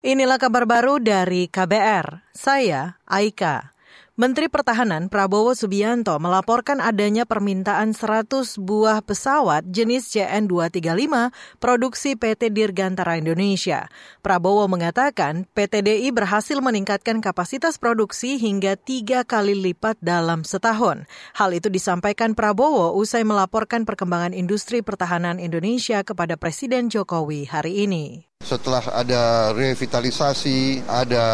Inilah kabar baru dari KBR. Saya Aika. Menteri Pertahanan Prabowo Subianto melaporkan adanya permintaan 100 buah pesawat jenis CN-235 produksi PT Dirgantara Indonesia. Prabowo mengatakan PT DI berhasil meningkatkan kapasitas produksi hingga tiga kali lipat dalam setahun. Hal itu disampaikan Prabowo usai melaporkan perkembangan industri pertahanan Indonesia kepada Presiden Jokowi hari ini. Setelah ada revitalisasi, ada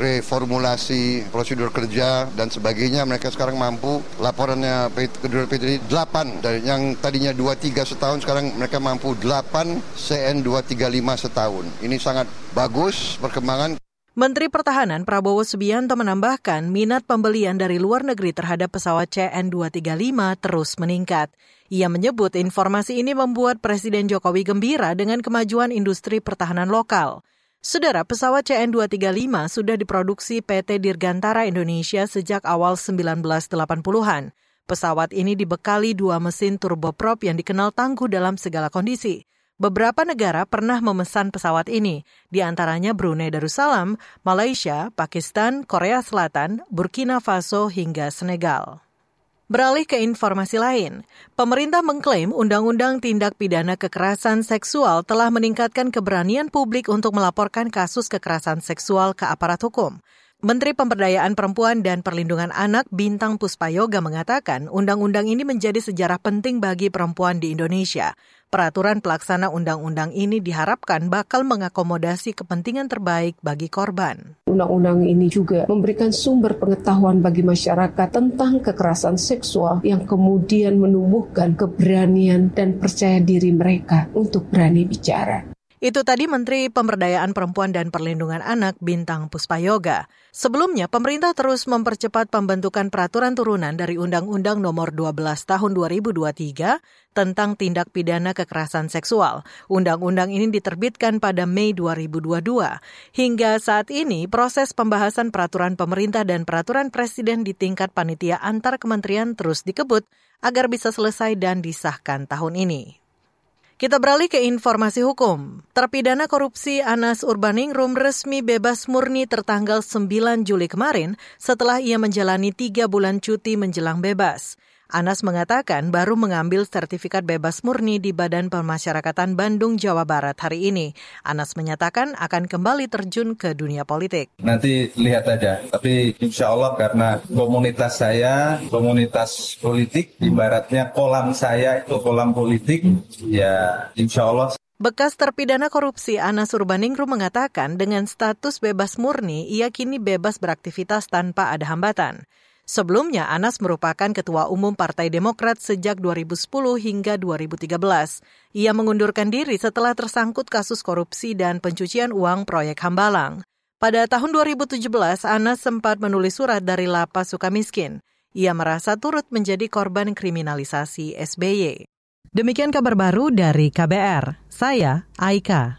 reformulasi prosedur kerja dan sebagainya, mereka sekarang mampu. Laporannya kedua PT 8 dari yang tadinya 23 setahun sekarang mereka mampu 8 CN 235 setahun. Ini sangat bagus perkembangan Menteri Pertahanan Prabowo Subianto menambahkan minat pembelian dari luar negeri terhadap pesawat CN-235 terus meningkat. Ia menyebut informasi ini membuat Presiden Jokowi gembira dengan kemajuan industri pertahanan lokal. Saudara, pesawat CN-235 sudah diproduksi PT Dirgantara Indonesia sejak awal 1980-an. Pesawat ini dibekali dua mesin turboprop yang dikenal tangguh dalam segala kondisi. Beberapa negara pernah memesan pesawat ini, di antaranya Brunei Darussalam, Malaysia, Pakistan, Korea Selatan, Burkina Faso, hingga Senegal. Beralih ke informasi lain, pemerintah mengklaim Undang-Undang Tindak Pidana Kekerasan Seksual telah meningkatkan keberanian publik untuk melaporkan kasus kekerasan seksual ke aparat hukum. Menteri Pemberdayaan Perempuan dan Perlindungan Anak Bintang Puspayoga mengatakan undang-undang ini menjadi sejarah penting bagi perempuan di Indonesia. Peraturan pelaksana undang-undang ini diharapkan bakal mengakomodasi kepentingan terbaik bagi korban. Undang-undang ini juga memberikan sumber pengetahuan bagi masyarakat tentang kekerasan seksual yang kemudian menumbuhkan keberanian dan percaya diri mereka untuk berani bicara. Itu tadi Menteri Pemberdayaan Perempuan dan Perlindungan Anak Bintang Puspayoga. Sebelumnya, pemerintah terus mempercepat pembentukan peraturan turunan dari Undang-Undang Nomor 12 Tahun 2023 tentang tindak pidana kekerasan seksual. Undang-undang ini diterbitkan pada Mei 2022. Hingga saat ini, proses pembahasan peraturan pemerintah dan peraturan presiden di tingkat panitia antar kementerian terus dikebut agar bisa selesai dan disahkan tahun ini. Kita beralih ke informasi hukum. Terpidana korupsi Anas Urbaningrum resmi bebas murni tertanggal 9 Juli kemarin setelah ia menjalani tiga bulan cuti menjelang bebas. Anas mengatakan baru mengambil sertifikat bebas murni di Badan Pemasyarakatan Bandung, Jawa Barat hari ini. Anas menyatakan akan kembali terjun ke dunia politik. Nanti lihat aja, tapi insya Allah karena komunitas saya, komunitas politik, ibaratnya kolam saya itu kolam politik, ya insya Allah Bekas terpidana korupsi Anas Urbaningrum mengatakan dengan status bebas murni, ia kini bebas beraktivitas tanpa ada hambatan. Sebelumnya, Anas merupakan ketua umum Partai Demokrat sejak 2010 hingga 2013. Ia mengundurkan diri setelah tersangkut kasus korupsi dan pencucian uang proyek Hambalang. Pada tahun 2017, Anas sempat menulis surat dari Lapas Sukamiskin. Ia merasa turut menjadi korban kriminalisasi SBY. Demikian kabar baru dari KBR. Saya Aika.